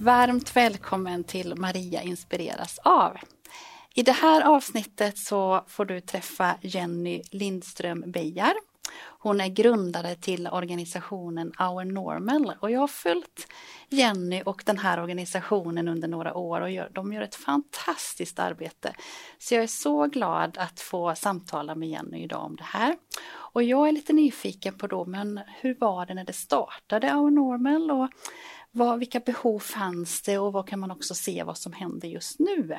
Varmt välkommen till Maria inspireras av. I det här avsnittet så får du träffa Jenny Lindström Beijar. Hon är grundare till organisationen Our Normal och jag har följt Jenny och den här organisationen under några år och gör, de gör ett fantastiskt arbete. Så jag är så glad att få samtala med Jenny idag om det här. Och jag är lite nyfiken på då, men hur var det när det startade Our Normal och vad, vilka behov fanns det och vad kan man också se vad som händer just nu?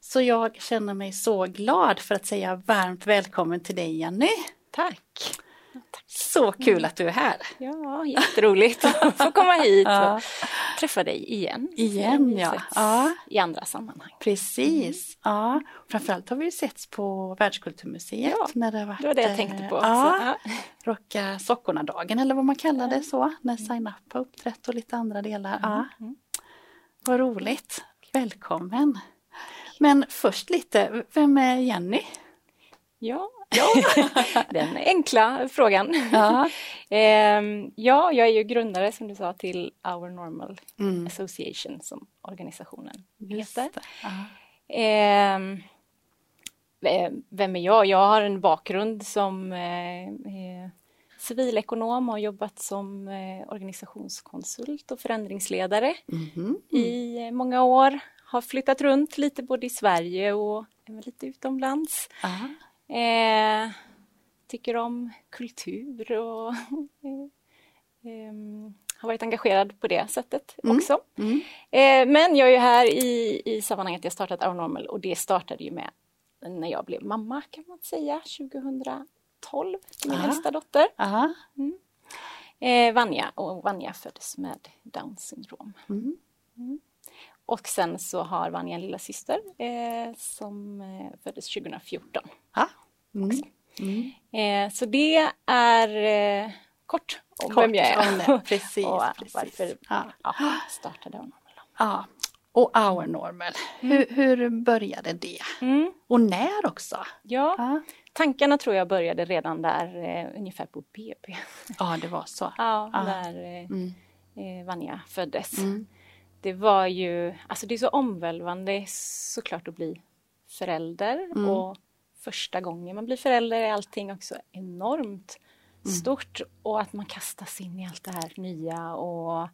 Så jag känner mig så glad för att säga varmt välkommen till dig Jenny. Tack! Så kul att du är här! Ja, jätteroligt att få komma hit och träffa dig igen. Igen ja. ja. I andra sammanhang. Precis. Mm. Ja. Framförallt har vi setts på Världskulturmuseet. Ja, när det, var, det var det jag tänkte på. Ja, Rocka Sockorna-dagen eller vad man kallar det så. När Sign Up har uppträtt och lite andra delar. Ja. Mm. Vad roligt. Välkommen. Men först lite, vem är Jenny? Ja, ja. den enkla frågan. Ja. ehm, ja, jag är ju grundare som du sa till Our Normal mm. Association som organisationen heter. Ehm, vem är jag? Jag har en bakgrund som eh, eh, civilekonom och har jobbat som eh, organisationskonsult och förändringsledare mm -hmm. i många år. Har flyttat runt lite både i Sverige och lite utomlands. Eh, tycker om kultur och eh, har varit engagerad på det sättet mm. också. Mm. Eh, men jag är här i, i sammanhanget jag startat Normal och det startade ju med när jag blev mamma kan man säga 2012 till min äldsta dotter. Mm. Eh, Vanja och Vanja föddes med Downs syndrom. Mm. Mm. Och sen så har Vanja en lilla syster eh, som eh, föddes 2014. Ah. Mm. Mm. Eh, så det är eh, kort om kort, vem jag är. precis, och precis. varför ja. Ja, startade Our Ja. Och Our Normal, mm. hur, hur, började det? Mm. Och när också? Ja, ja, tankarna tror jag började redan där eh, ungefär på BB. Ja, det var så. Ja, ja. när eh, mm. Vanja föddes. Mm det var ju, alltså det är så omvälvande såklart att bli förälder mm. och första gången man blir förälder är allting också enormt mm. stort och att man kastas in i allt det här nya och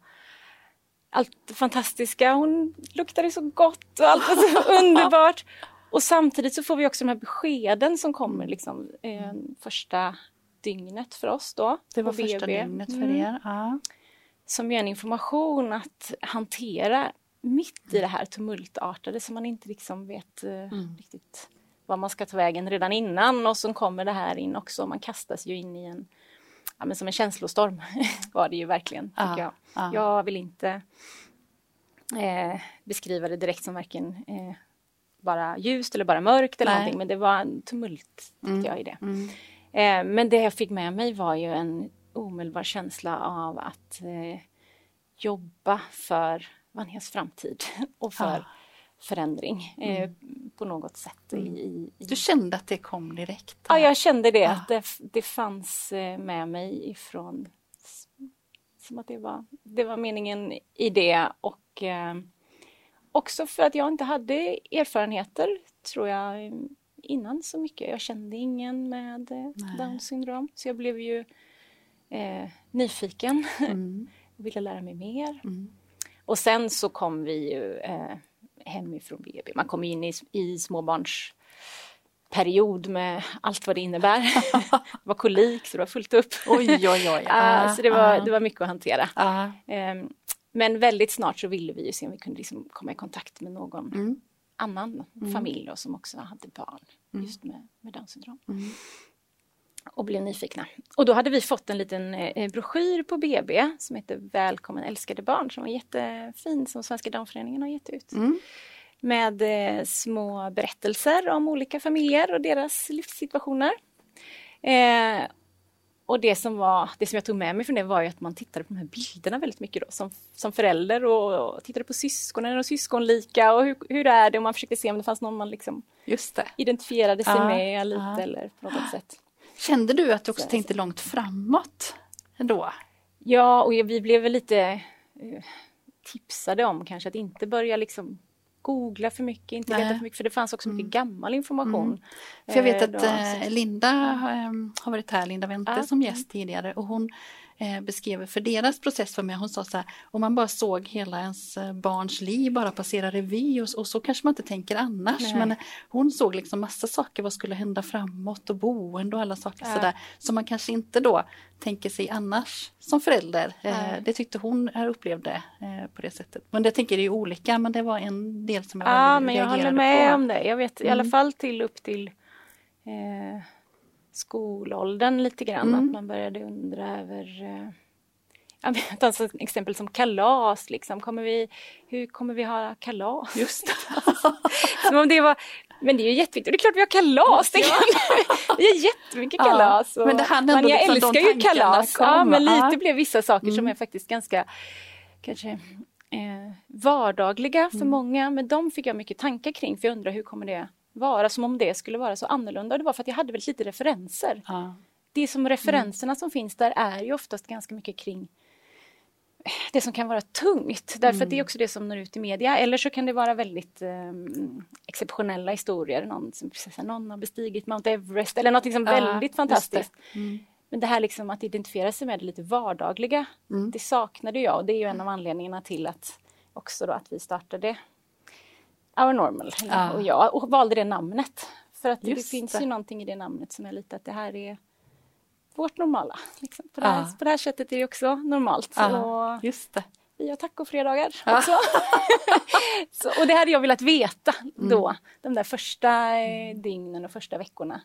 allt det fantastiska. Hon luktade så gott och allt var så underbart. Och samtidigt så får vi också de här beskeden som kommer liksom eh, första dygnet för oss då. Det var första BB. dygnet för mm. er. Ja som ger en information att hantera mitt i det här tumultartade så man inte liksom vet eh, mm. riktigt var man ska ta vägen redan innan och så kommer det här in också. Man kastas ju in i en, ja, men som en känslostorm var det ju verkligen. Ja, jag. Ja. jag vill inte eh, beskriva det direkt som varken eh, bara ljust eller bara mörkt eller Nej. någonting men det var en tumult mm. jag i det. Mm. Eh, men det jag fick med mig var ju en omedelbar känsla av att eh, jobba för Vanjas framtid och för ah. Förändring eh, mm. på något sätt. Mm. I, i, Du kände att det kom direkt? Ja, jag kände det, ah. att det, det fanns eh, med mig ifrån som att det var, det var meningen i det och eh, också för att jag inte hade erfarenheter, tror jag, innan så mycket. Jag kände ingen med eh, Downs syndrom, så jag blev ju eh, nyfiken mm. och ville lära mig mer. Mm. Och sen så kom vi ju eh, hemifrån BB. Man kom in i, i småbarns period med allt vad det innebär. det var kolik så det var fullt upp. Oj, oj, oj. Uh, så det var, det var mycket att hantera. Uh. Um, men väldigt snart så ville vi ju se om vi kunde liksom komma i kontakt med någon mm. annan mm. familj då, som också hade barn mm. just med, med Downs syndrom. Och blev nyfikna. Och då hade vi fått en liten eh, broschyr på BB som heter Välkommen älskade barn som var jättefin som Svenska Downföreningen har gett ut. Mm. Med eh, små berättelser om olika familjer och deras livssituationer. Eh, och det som, var, det som jag tog med mig från det var ju att man tittade på de här bilderna väldigt mycket då, som, som förälder och, och tittade på syskonen och syskonlika och hur, hur är det och man försökte se om det fanns någon man liksom Just det. identifierade sig ja, med lite ja. eller på något sätt. Kände du att du också Så. tänkte långt framåt ändå? Ja, och vi blev väl lite eh, tipsade om kanske att inte börja liksom googla för mycket, inte veta för mycket, för det fanns också mycket mm. gammal information. Mm. För jag vet eh, att då, eh, Linda har varit här, Linda Wente ja. som gäst tidigare och hon eh, beskrev för deras process för mig, hon sa så här, om man bara såg hela ens eh, barns liv bara passera revy och, och så kanske man inte tänker annars. Nej. Men hon såg liksom massa saker, vad skulle hända framåt och boende och alla saker ja. sådär. Som man kanske inte då tänker sig annars som förälder. Eh, det tyckte hon upplevde eh, på det sättet. Men det tänker det är olika men det var en del som jag Ja men jag håller med på. om det. Jag vet mm. i alla mm. fall till upp till eh, skolåldern lite grann, mm. att man började undra över jag vet, alltså, exempel som kalas, liksom. kommer vi, hur kommer vi ha kalas? Just som om det var, men det är ju jätteviktigt, det är klart vi har kalas! Det, vi har jättemycket kalas. Och, men det men jag liksom älskar ju kalas, ja, men lite ja. blev vissa saker mm. som är faktiskt ganska kanske eh, vardagliga för mm. många, men de fick jag mycket tankar kring för jag undrar hur kommer det vara som om det skulle vara så annorlunda. Och det var för att jag hade väldigt lite referenser. Ja. Det som referenserna mm. som finns där är ju oftast ganska mycket kring det som kan vara tungt, därför mm. att det är mm. också det som når ut i media. Eller så kan det vara väldigt eh, exceptionella historier. Någon, som, någon har bestigit Mount Everest eller något liksom väldigt fantastiskt. Det. Mm. Men det här liksom att identifiera sig med det lite vardagliga, mm. det saknade jag och det är ju en av anledningarna till att också då att vi startade Our Normal. Ja. Och jag och valde det namnet. För att Just det finns det. ju någonting i det namnet som är lite att det här är vårt normala. Liksom. På, det här, på det här sättet är det också normalt. Ja. Och Just det. Vi har tacofredagar ja. också. så, och det hade jag velat veta då, mm. de där första eh, dygnen och första veckorna.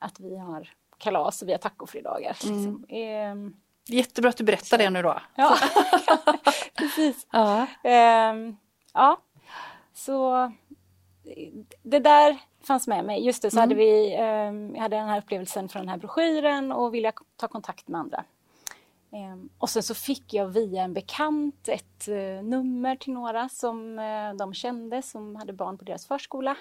Att vi har kalas och vi har tacofredagar. Mm. Liksom. Ehm, Jättebra att du berättar det nu då. Ja, precis. Ja. Ehm, ja, så det där fanns med mig. Just det, så mm. hade vi, eh, jag hade den här upplevelsen från den här broschyren och ville ta kontakt med andra. Eh, och sen så fick jag via en bekant ett eh, nummer till några som eh, de kände som hade barn på deras förskola.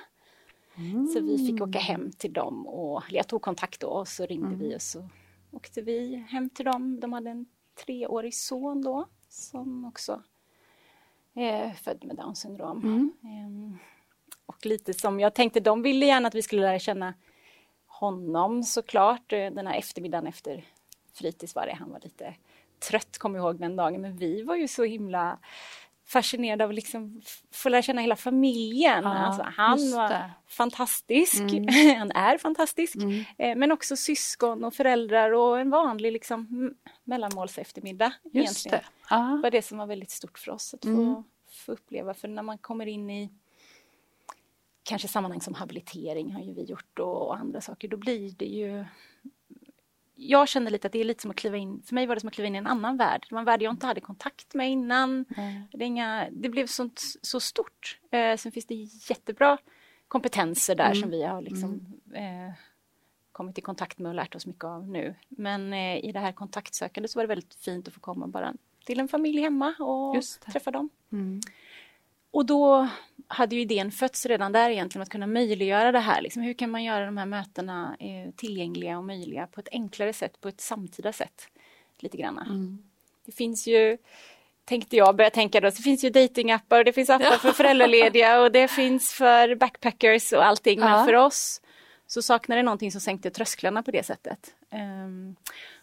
Mm. Så vi fick åka hem till dem och jag tog kontakt då och så ringde mm. vi och så åkte vi hem till dem. De hade en treårig son då som också är född med Downs syndrom. Mm. Ehm, och lite som jag tänkte, de ville gärna att vi skulle lära känna honom såklart. Eh, den här eftermiddagen efter fritids var det, han var lite trött kommer jag ihåg den dagen, men vi var ju så himla fascinerade av att liksom få lära känna hela familjen. Ja, alltså, han var fantastisk, mm. han är fantastisk, mm. eh, men också syskon och föräldrar och en vanlig liksom, mellanmåls eftermiddag. Just egentligen. det. Var det som var väldigt stort för oss att få, mm. få uppleva, för när man kommer in i kanske sammanhang som habilitering har ju vi gjort och andra saker, då blir det ju jag kände lite att det är lite som att kliva in, för mig var det som att kliva in i en annan värld. Det var en värld jag inte hade kontakt med innan. Mm. Det, inga, det, blev sånt, så stort. Eh, sen finns det jättebra kompetenser där mm. som vi har liksom, mm. eh, kommit i kontakt med och lärt oss mycket av nu. Men eh, i det här kontaktsökandet så var det väldigt fint att få komma bara till en familj hemma och träffa dem. Mm. Och då hade ju idén fötts redan där egentligen att kunna möjliggöra det här. Liksom, hur kan man göra de här mötena eh, tillgängliga och möjliga på ett enklare sätt, på ett samtida sätt? Lite grann. Mm. Det finns ju, tänkte jag börja tänka då, det finns ju datingappar och det finns appar för föräldralediga och det finns för backpackers och allting. Ja. Men för oss så saknar det någonting som sänkte trösklarna på det sättet. Um,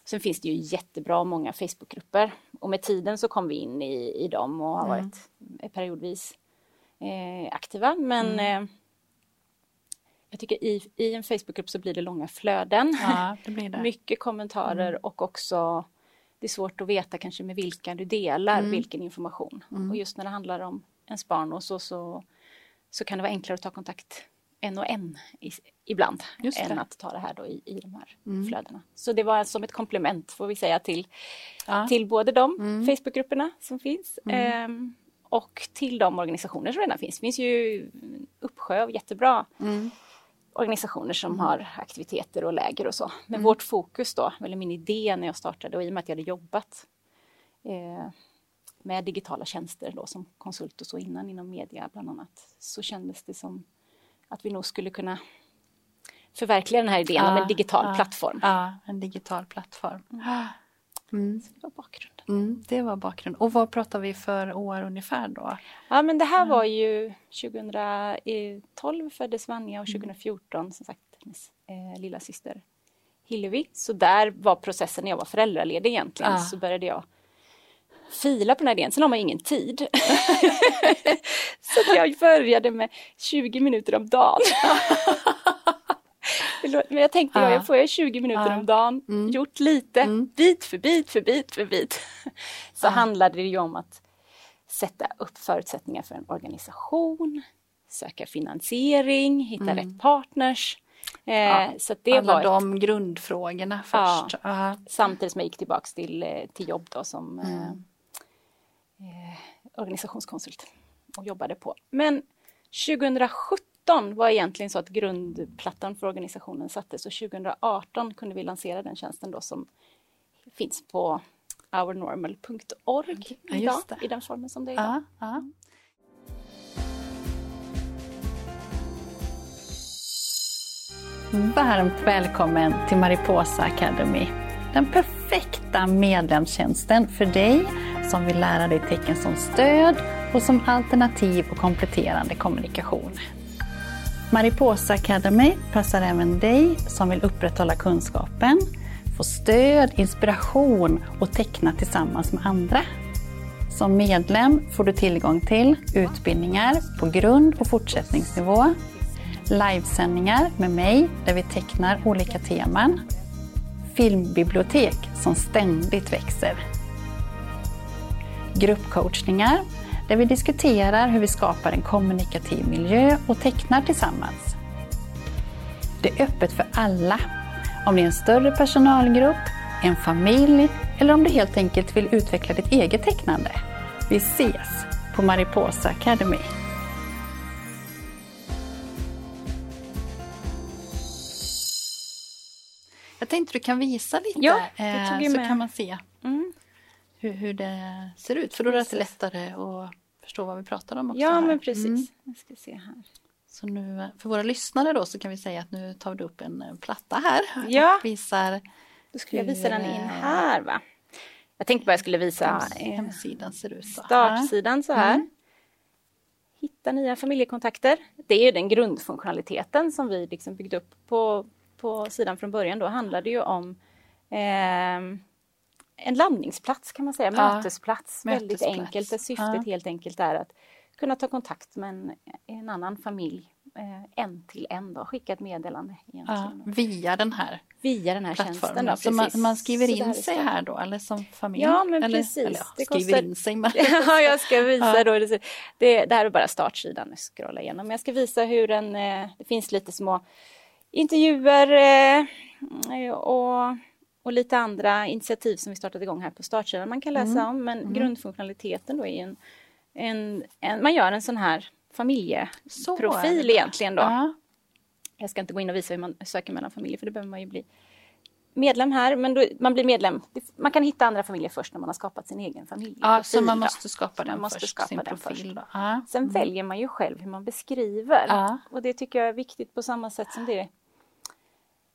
sen finns det ju jättebra många Facebookgrupper och med tiden så kom vi in i, i dem och har mm. varit periodvis eh, aktiva. Men mm. eh, jag tycker i, i en Facebookgrupp så blir det långa flöden. Ja, det blir det. Mycket kommentarer mm. och också det är svårt att veta kanske med vilka du delar mm. vilken information. Mm. Och just när det handlar om ens barn och så, så, så kan det vara enklare att ta kontakt en och en i, ibland än att ta det här då i, i de här mm. flödena. Så det var som ett komplement får vi säga till, ja. till både de mm. Facebookgrupperna som finns mm. Och till de organisationer som redan finns. Det finns ju uppsjö av jättebra mm. organisationer som har aktiviteter och läger och så. Men mm. vårt fokus då, eller min idé när jag startade och i och med att jag hade jobbat eh, med digitala tjänster då som konsult och så innan inom media bland annat så kändes det som att vi nog skulle kunna förverkliga den här idén ja, om en digital ja, plattform. Ja, en digital plattform. Mm. Mm. Så det var bakgrunden. Mm, det var bakgrunden. Och vad pratar vi för år ungefär då? Ja men det här var ju 2012 föddes Vanja och 2014 mm. som sagt hennes eh, lilla syster Hillevi. Så där var processen när jag var föräldraledig egentligen. Så började jag fila på den här idén, sen har man ingen tid. så jag började med 20 minuter om dagen. Men jag tänkte, ja. jag får 20 minuter ja. om dagen, mm. gjort lite, mm. bit för bit för bit för bit. Så ja. handlade det ju om att sätta upp förutsättningar för en organisation, söka finansiering, hitta mm. rätt partners. Eh, ja, så det alla var de ett, grundfrågorna först. Ja, samtidigt som jag gick tillbaks till, eh, till jobb då som mm. eh, eh, organisationskonsult och jobbade på. Men 2017 var egentligen så att grundplattan för organisationen sattes och 2018 kunde vi lansera den tjänsten då som finns på ournormal.org ja, idag i den formen som det är idag. Ja, ja. Varmt välkommen till Mariposa Academy. Den perfekta medlemstjänsten för dig som vill lära dig tecken som stöd och som alternativ och kompletterande kommunikation. Mariposa Academy passar även dig som vill upprätthålla kunskapen, få stöd, inspiration och teckna tillsammans med andra. Som medlem får du tillgång till utbildningar på grund och fortsättningsnivå, livesändningar med mig där vi tecknar olika teman, filmbibliotek som ständigt växer gruppcoachningar där vi diskuterar hur vi skapar en kommunikativ miljö och tecknar tillsammans. Det är öppet för alla, om det är en större personalgrupp, en familj eller om du helt enkelt vill utveckla ditt eget tecknande. Vi ses på Mariposa Academy. Jag tänkte du kan visa lite ja, eh, så kan man se. Mm hur, hur det ser ut. För då är det lättare att förstå vad vi pratar om också. Ja, här. men precis. Mm. Jag ska se här. Så nu, för våra lyssnare då så kan vi säga att nu tar du upp en eh, platta här. Ja. Och visar då skulle jag visa den in här va. Jag tänkte bara jag skulle visa hemsidan ser ut så startsidan så här. Mm. Hitta nya familjekontakter. Det är den grundfunktionaliteten som vi liksom byggde upp på, på sidan från början. Då handlade ju om eh, en landningsplats kan man säga, ja, mötesplats. Väldigt enkelt, där syftet ja. helt enkelt är att kunna ta kontakt med en, en annan familj eh, en till en då, skicka ett meddelande. Ja, via den här Via den här tjänsten då, Så man, man skriver in sig här då eller som familj? Ja men eller, precis. Eller, ja, det skriver kostar... in sig. Men... ja jag ska visa ja. då. Det, det här är bara startsidan, nu scrollar igenom. Jag ska visa hur en, eh, det finns lite små intervjuer eh, och och lite andra initiativ som vi startat igång här på startsidan man kan läsa mm. om. Men mm. grundfunktionaliteten då är en, en, en, man gör en sån här familjeprofil egentligen då. Ja. Jag ska inte gå in och visa hur man söker mellan familjer för det behöver man ju bli medlem här, men då, man blir medlem. Man kan hitta andra familjer först när man har skapat sin egen familj. Ja, så man måste skapa den måste först, skapa sin den profil. Först. Ja. Sen mm. väljer man ju själv hur man beskriver. Ja. Och det tycker jag är viktigt på samma sätt som det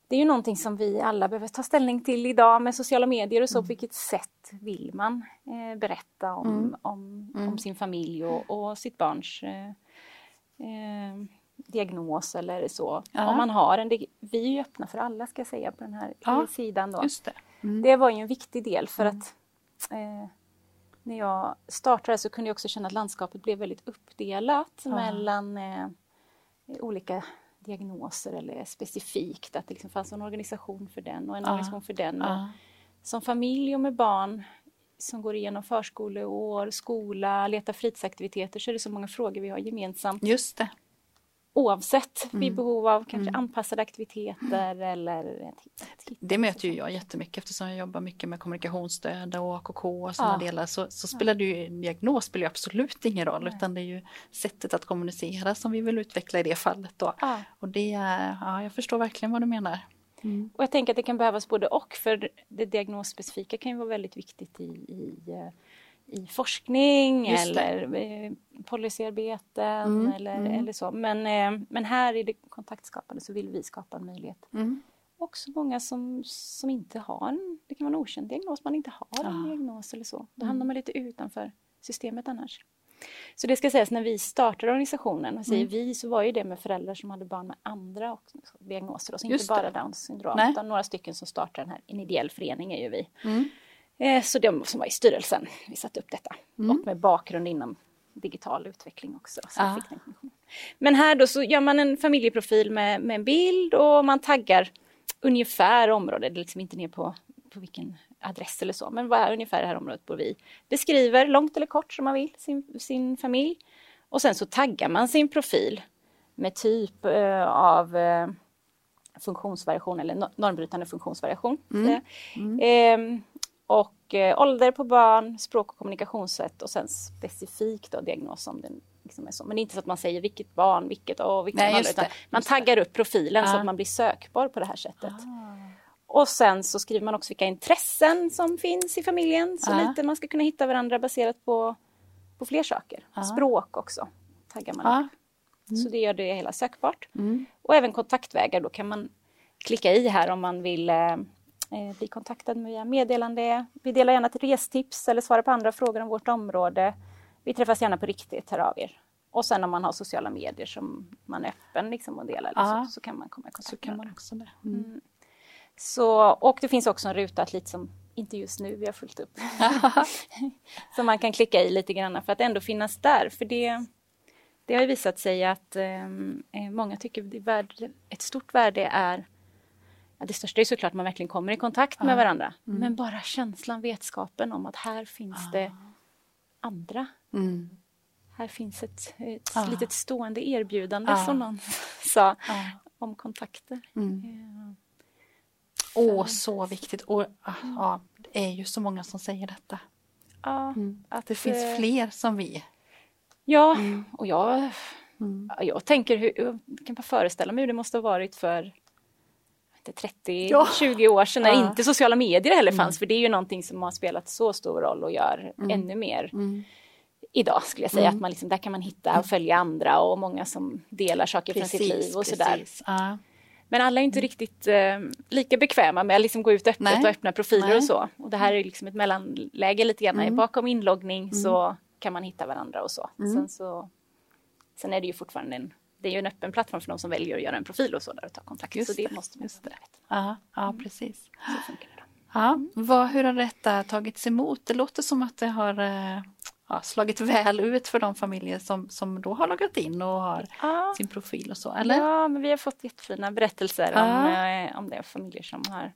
det är ju någonting som vi alla behöver ta ställning till idag med sociala medier och så. Mm. På vilket sätt vill man eh, berätta om, mm. Om, mm. om, sin familj och, och sitt barns eh, eh, diagnos eller så. Ja. Om man har en, vi är ju öppna för alla ska jag säga på den här ja, sidan. Då. Det. Mm. det. var ju en viktig del för mm. att eh, när jag startade så kunde jag också känna att landskapet blev väldigt uppdelat ja. mellan eh, olika diagnoser eller specifikt, att det liksom fanns en organisation för den och en ja. organisation för den. Ja. Som familj och med barn som går igenom förskoleår, skola, letar fritidsaktiviteter så är det så många frågor vi har gemensamt. Just det. Oavsett mm. vid behov av kanske mm. anpassade aktiviteter eller... Det möter ju jag jättemycket eftersom jag jobbar mycket med kommunikationsstöd och AKK och sådana ja. delar så, så spelar det ju, diagnos spelar ju absolut ingen roll Nej. utan det är ju sättet att kommunicera som vi vill utveckla i det fallet då. Ja. Och det, ja jag förstår verkligen vad du menar. Mm. Och jag tänker att det kan behövas både och för det diagnosspecifika kan ju vara väldigt viktigt i, i eh, i forskning eller eh, policyarbeten mm, eller, mm. eller så. Men, eh, men här i det kontaktskapande så vill vi skapa en möjlighet. Mm. Också många som, som inte har en, det kan vara en okänd diagnos, man inte har en ah. diagnos eller så. Då hamnar mm. man lite utanför systemet annars. Så det ska sägas när vi startade organisationen, och säger mm. vi så var ju det med föräldrar som hade barn med andra diagnoser, och så inte bara Downs syndrom, Nej. utan några stycken som startade den här, en ideell förening är ju vi. Mm. Eh, så de som var i styrelsen, vi satte upp detta. Mm. Och med bakgrund inom digital utveckling också. Men här då så gör man en familjeprofil med, med en bild och man taggar ungefär området, liksom inte ner på, på vilken adress eller så, men vad är ungefär det här området bor vi. Beskriver långt eller kort som man vill sin, sin familj. Och sen så taggar man sin profil med typ eh, av eh, funktionsvariation eller normbrytande funktionsvariation. Mm. Mm. Eh, och eh, ålder på barn, språk och kommunikationssätt och sen specifikt då diagnos om den liksom är så. Men inte så att man säger vilket barn, vilket och vilken ålder, utan man taggar upp profilen ah. så att man blir sökbar på det här sättet. Ah. Och sen så skriver man också vilka intressen som finns i familjen, så ah. lite man ska kunna hitta varandra baserat på, på fler saker. Språk också taggar man upp. Mm. Så det gör det hela sökbart. Mm. Och även kontaktvägar, då kan man klicka i här om man vill eh, eh, bli kontaktad via meddelande. Vi delar gärna ett restips eller svarar på andra frågor om vårt område. Vi träffas gärna på riktigt, hör av er. Och sen om man har sociala medier som man är öppen liksom och delar så, så, kan man komma i kontakt så kan man också det. Mm. Mm. Så, och det finns också en ruta att lite som, inte just nu, vi har fullt upp, som man kan klicka i lite grann för att ändå finnas där. För det, det har visat sig att ehm, eh, många tycker värde, ett stort värde är Ja, det största är såklart att man verkligen kommer i kontakt med varandra. Mm. Men bara känslan, vetskapen om att här finns det andra. Mm. Här finns ett, ett ah. litet stående erbjudande ah. som någon sa ah. om kontakter. Mm. Ja. Åh, oh, så viktigt. Och, ja, det är ju så många som säger detta. Ja, mm. att det finns eh, fler som vi. Ja, mm. och jag, mm. jag tänker hur, jag kan bara föreställa mig hur det måste ha varit för 30, ja. 20 år sedan när ja. inte sociala medier heller fanns. Mm. För det är ju någonting som har spelat så stor roll och gör mm. ännu mer mm. idag skulle jag säga. Mm. Att man liksom, där kan man hitta och mm. följa andra och många som delar saker precis, från sitt liv och sådär. Ja. Men alla är inte mm. riktigt eh, lika bekväma med att liksom gå ut öppet Nej. och öppna profiler Nej. och så. Och det här är liksom ett mellanläge lite grann. Bakom inloggning så kan man hitta varandra och så. Sen, så. sen är det ju fortfarande en det är ju en öppen plattform för de som väljer att göra en profil och så där och ta kontakt. Just så det, det måste man det. Ja, ja, mm. precis. Så funkar det. Ja, vad, hur har detta tagits emot? Det låter som att det har eh, ja, slagit väl ut för de familjer som, som då har loggat in och har ja. sin profil och så, eller? Ja, men vi har fått jättefina berättelser ja. om, eh, om det familjer som har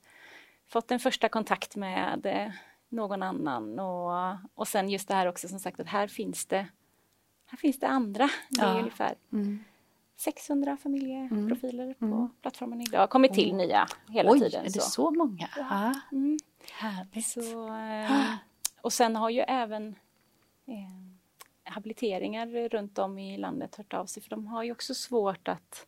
fått en första kontakt med eh, någon annan och, och sen just det här också som sagt att här finns det här finns det andra. Det är ja. ungefär mm. 600 familjeprofiler mm. på mm. plattformen idag. Kommit till nya hela Oj, tiden. är det så, så många? Ja. Mm. Härligt. Så, eh, och sen har ju även eh, habiliteringar runt om i landet hört av sig för de har ju också svårt att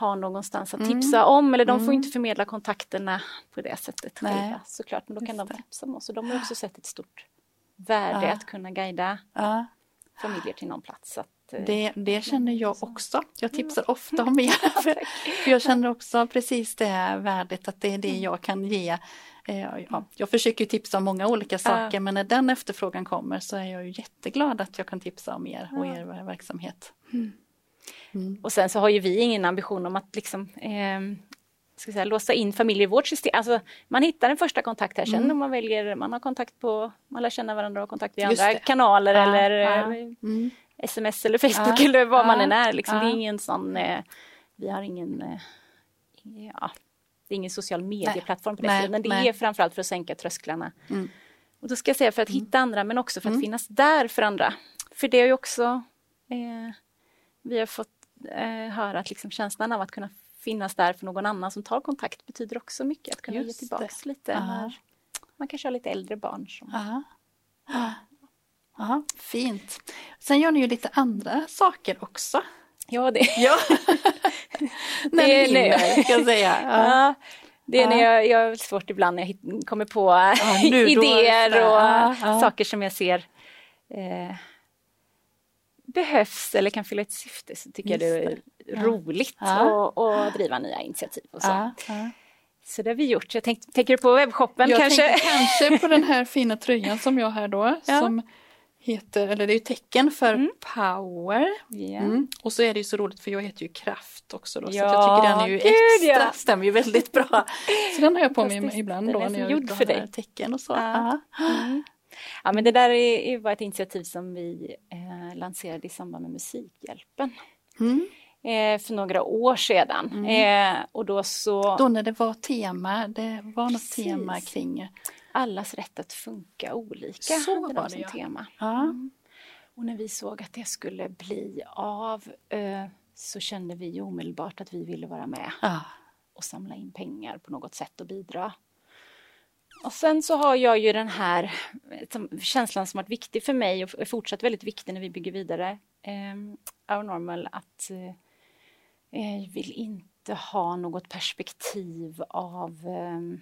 ha någonstans att mm. tipsa om eller de får mm. inte förmedla kontakterna på det sättet Nej. själva såklart men då kan Just de tipsa om oss och de har också sett ett stort värde ja. att kunna guida ja. familjer till någon plats. Eh, det, det känner jag också. Jag tipsar ofta om er. För, för jag känner också precis det värdet att det är det jag kan ge. Eh, ja, jag försöker tipsa om många olika saker men när den efterfrågan kommer så är jag ju jätteglad att jag kan tipsa om er och er verksamhet. Mm. Mm. Och sen så har ju vi ingen ambition om att liksom eh, ska säga, låsa in familjer i vårt system. Alltså, man hittar en första kontakt här, sen mm. om man väljer, man har kontakt på, man lär känna varandra och har kontakt i andra kanaler ja, eller ja. Mm sms eller Facebook ja, eller vad ja, man än är. Liksom. Ja. Det är ingen sån, eh, vi har ingen, eh, ja, det är ingen social medieplattform på det sättet, men det nej. är framförallt för att sänka trösklarna. Mm. Och då ska jag säga för att mm. hitta andra men också för att mm. finnas där för andra. För det är ju också, eh, vi har fått eh, höra att liksom känslan av att kunna finnas där för någon annan som tar kontakt betyder också mycket. Att kunna Just ge tillbaks det. lite när man kanske har lite äldre barn. Som... Aha. Fint. Sen gör ni ju lite andra saker också. Ja, det, ja. när det hinner, ska jag säga. Ja. Det är ja. när jag, jag har svårt ibland när jag kommer på ja, idéer och ja, saker som jag ser eh, behövs eller kan fylla ett syfte så tycker Just jag det är det. roligt att driva nya initiativ och så. Så det har vi gjort. Jag tänk, tänker du på webbshoppen jag kanske? Jag kanske på den här fina tröjan som jag har då. Som heter, eller det är tecken för mm. power. Yeah. Mm. Och så är det ju så roligt för jag heter ju kraft också då, ja, så jag tycker den är ju extra, ja. stämmer ju väldigt bra. så den har jag på mig ibland då när jag gjord för dig. tecken och så. Ja. Mm. ja men det där är, var ett initiativ som vi eh, lanserade i samband med Musikhjälpen. Mm. Eh, för några år sedan. Mm. Eh, och då så... Då när det var tema, det var något Precis. tema kring allas rätt att funka olika. Så var det som ja. tema. Ja. Mm. Och när vi såg att det skulle bli av eh, så kände vi omedelbart att vi ville vara med ja. och samla in pengar på något sätt och bidra. Och sen så har jag ju den här känslan som varit viktig för mig och är fortsatt väldigt viktig när vi bygger vidare. Eh, Our Normal att eh, jag vill inte ha något perspektiv av eh,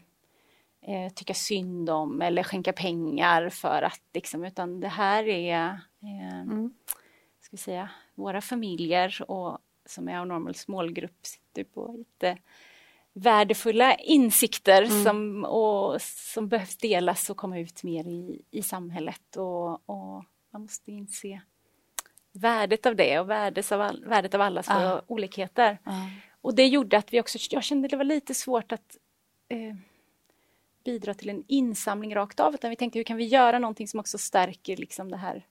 eh, tycka synd om eller skänka pengar för att liksom, utan det här är eh, mm. ska vi säga, våra familjer och som är av Normals målgrupp sitter på lite värdefulla insikter mm. som, och, som behövs delas och komma ut mer i, i samhället och, och man måste inse värdet av det och värdet av, all, värdet av allas ah. olikheter. Ah. Och det gjorde att vi också, jag kände det var lite svårt att eh, bidra till en insamling rakt av utan vi tänkte hur kan vi göra någonting som också stärker liksom det här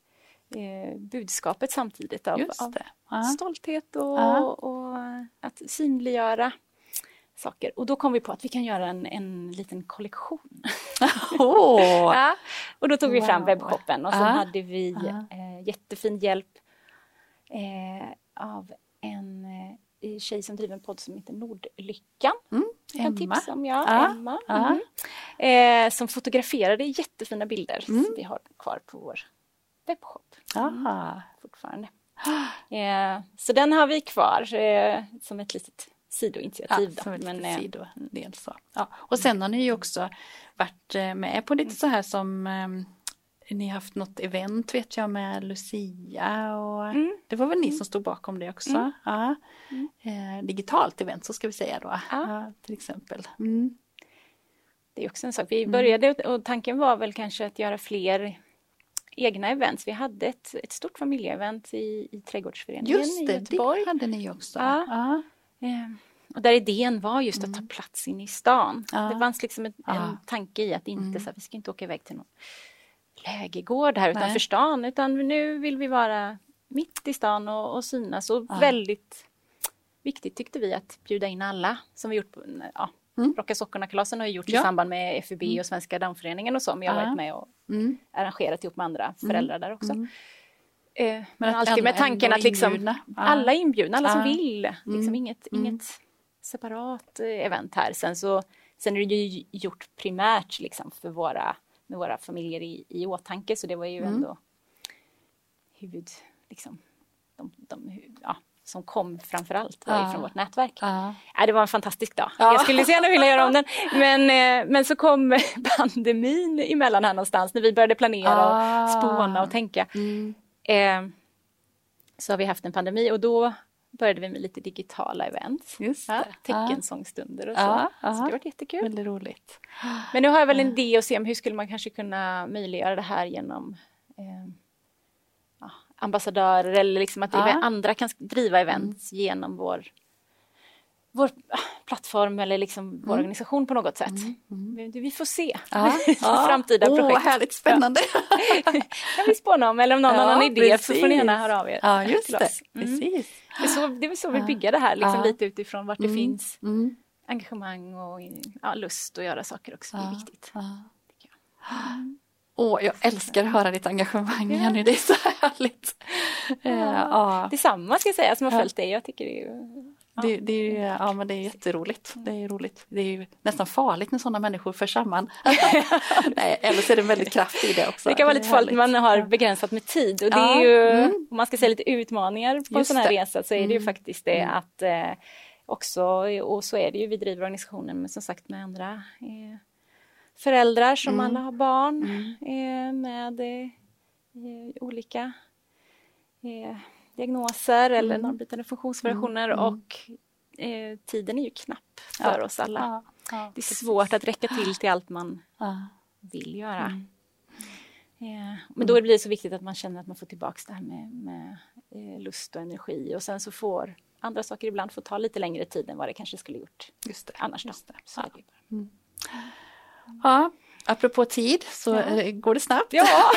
eh, budskapet samtidigt av, av stolthet och, och, att synliggöra saker. Och då kom vi på att vi kan göra en, en liten kollektion. Oh. ja, och då tog vi fram wow. webbshoppen och så hade vi eh, jättefin hjälp eh, av en eh, tjej som driver en podd som heter Nordlyckan. Mm. Emma. kan tipsa om, ja. Ah, Emma. Ah. Mm. Eh, som fotograferade jättefina bilder mm. som vi har kvar på vår webbshop. Mm, fortfarande. Eh, så den har vi kvar eh, som ett litet sidoinitiativ. Ja, som ett Men, eh, sidodel så. Ja. Och sen har ni ju också varit eh, med på lite så här som ehm, ni haft något event vet jag med Lucia och mm. det var väl ni mm. som stod bakom det också? Mm. Ja. Mm. Eh, digitalt event så ska vi säga då, ja. till exempel. Mm. Det är också en sak, vi började och tanken var väl kanske att göra fler egna events. Vi hade ett, ett stort familjeevent i, i Trädgårdsföreningen just det, i Göteborg. det hade ni också. Ja. Eh, och där idén var just att ta plats inne i stan. Det fanns liksom en, en tanke i att inte, så här, vi ska inte åka iväg till någon lägergård här utanför stan utan nu vill vi vara mitt i stan och, och synas och ja. väldigt viktigt tyckte vi att bjuda in alla som vi gjort på, ja, mm. Rocka sockorna-kalasen har gjorts ja. i samband med FUB mm. och Svenska Downföreningen och så men jag har varit med och mm. arrangerat ihop med andra mm. föräldrar där också. Mm. Eh, men, alltid med tanken att liksom alla är inbjudna, alla som vill. Liksom mm. inget, inget separat eh, event här. Sen så sen är det ju gjort primärt liksom för våra med våra familjer i, i åtanke så det var ju mm. ändå huvud, liksom, de, de, ja, som kom framförallt var ja. från vårt nätverk. Ja. Ja, det var en fantastisk dag. Ja. Jag skulle så gärna vilja göra om den. Men, eh, men så kom pandemin emellan här någonstans när vi började planera och spåna och tänka. Mm. Eh, så har vi haft en pandemi och då började vi med lite digitala events. Just ja, teckensångstunder och så. Ja, så det har varit jättekul. Väldigt roligt. Men nu har jag väl en idé att se om hur skulle man kanske kunna möjliggöra det här genom eh, ja, ambassadörer eller liksom att ja. andra kan driva events mm. genom vår vår plattform eller liksom mm. vår organisation på något sätt. Mm. Mm. Vi får se. Ja, ja. Framtida oh, projekt. Härligt spännande! kan vi spåna om eller om någon ja, någon idé precis. så får ni gärna höra av er. Ja, just det. Mm. Precis. Det, är så, det är så vi bygger det här, liksom lite utifrån vart det mm. finns mm. engagemang och ja, lust att göra saker också. Det är viktigt. Åh, oh, jag älskar att höra ditt engagemang Jenny, det är så härligt. ja. ja. Detsamma ska jag säga som har följt dig. Jag tycker det är det, det, är, ja, men det är jätteroligt. Det är roligt. Det är nästan farligt när sådana människor förs samman. Nej, eller så är det väldigt kraft i det också. Det kan vara lite farligt när man har begränsat med tid och det ja. är ju, mm. om man ska säga lite utmaningar på en sån här det. resa så är det ju mm. faktiskt det mm. att eh, också, och så är det ju, vi driver organisationen med som sagt med andra eh, föräldrar som mm. alla har barn mm. eh, med eh, olika eh, diagnoser mm. eller normbrytande funktionsvariationer mm. och eh, tiden är ju knapp för ja. oss alla. Ja. Det är svårt att räcka till till allt man vill göra. Mm. Eh, men då blir det så viktigt att man känner att man får tillbaka det här med, med eh, lust och energi och sen så får andra saker ibland få ta lite längre tid än vad det kanske skulle gjort Just det. annars. Just det. Så ja. Mm. ja, Apropå tid så ja. går det snabbt. Ja.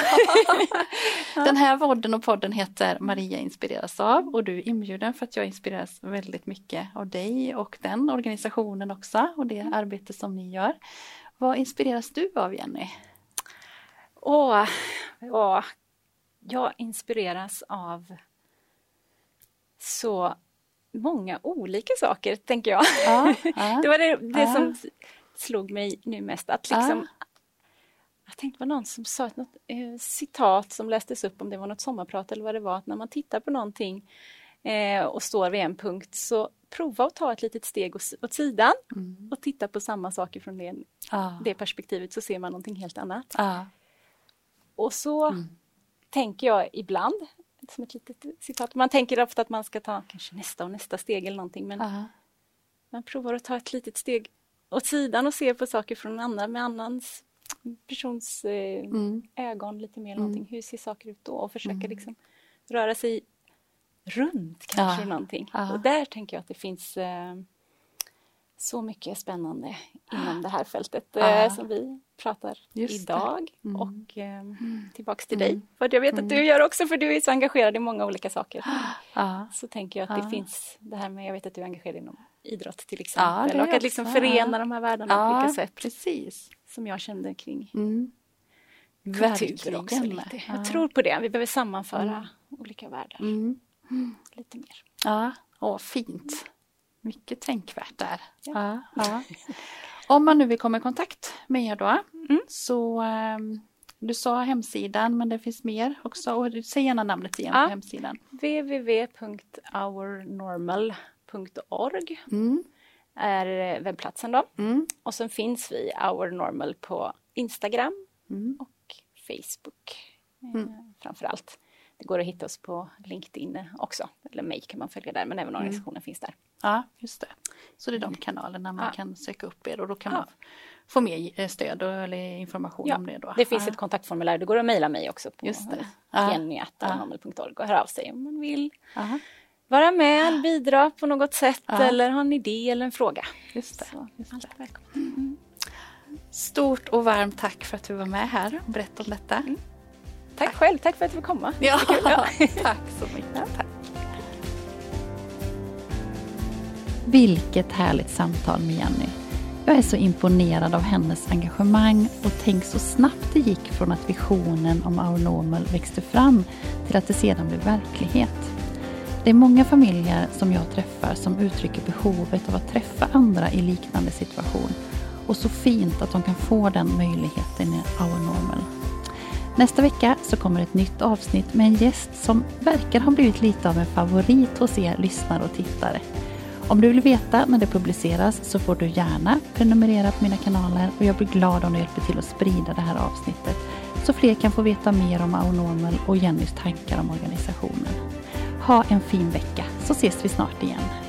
Den här podden och podden heter Maria inspireras av och du är inbjuden för att jag inspireras väldigt mycket av dig och den organisationen också och det mm. arbete som ni gör. Vad inspireras du av Jenny? Åh, åh, jag inspireras av så många olika saker, tänker jag. Ja, ja, det var det, det ja. som slog mig nu mest, att liksom jag tänkte på någon som sa ett något, eh, citat som lästes upp om det var något sommarprat eller vad det var, att när man tittar på någonting eh, och står vid en punkt så prova att ta ett litet steg åt, sidan mm. och titta på samma saker från det, ah. det perspektivet så ser man någonting helt annat. Ah. Och så mm. tänker jag ibland, som ett litet citat, man tänker ofta att man ska ta kanske nästa och nästa steg eller någonting men ah. man provar att ta ett litet steg åt sidan och se på saker från annan, med annans persons eh, mm. ögon lite mer. Någonting. Mm. Hur ser saker ut då? Och försöka mm. liksom röra sig runt kanske ja. någonting. Ja. Och där tänker jag att det finns eh, så mycket spännande inom det här fältet eh, som vi pratar Just idag. Mm. Och eh, tillbaks till dig, för jag vet att du gör också, för du är så engagerad i många olika saker. Så tänker jag att det finns det här med, jag vet att du är engagerad inom idrott till exempel. Ja, och att liksom förena de här världarna ja, på olika sätt. Precis. Som jag kände kring mm. kultur också. Lite. Ja. Jag tror på det, vi behöver sammanföra mm. olika världar. Mm. Lite mer. Ja, Åh, fint. Mycket tänkvärt där. Ja. Ja, Om man nu vill komma i kontakt med er då, mm. så um, du sa hemsidan men det finns mer också. Och säg gärna namnet igen på hemsidan. www.ournormal.com org mm. är webbplatsen då. Mm. Och sen finns vi Our Normal på Instagram mm. och Facebook eh, mm. framför allt. Det går att hitta oss på LinkedIn också, eller mig kan man följa där, men även mm. organisationen finns där. Ja, just det. Så det är de mm. kanalerna man ja. kan söka upp er och då kan ja. man få mer eh, stöd eller information ja, om det då. Det finns ja. ett kontaktformulär, det går att mejla mig också på jenny.normal.org och höra av sig om man vill. Aha vara med, bidra på något sätt ja. eller ha en idé eller en fråga. Just det. Så, just det. Mm. Stort och varmt tack för att du var med här och berättade om detta. Mm. Tack, tack, själv, tack för att du fick komma. Ja, ja. tack så mycket. Ja. Tack. Vilket härligt samtal med Jenny. Jag är så imponerad av hennes engagemang och tänk så snabbt det gick från att visionen om Our Normal växte fram till att det sedan blev verklighet. Det är många familjer som jag träffar som uttrycker behovet av att träffa andra i liknande situation. Och så fint att de kan få den möjligheten i Our Normal. Nästa vecka så kommer ett nytt avsnitt med en gäst som verkar ha blivit lite av en favorit hos er lyssnare och tittare. Om du vill veta när det publiceras så får du gärna prenumerera på mina kanaler och jag blir glad om du hjälper till att sprida det här avsnittet så fler kan få veta mer om Our Normal och Jennys tankar om organisationen. Ha en fin vecka så ses vi snart igen.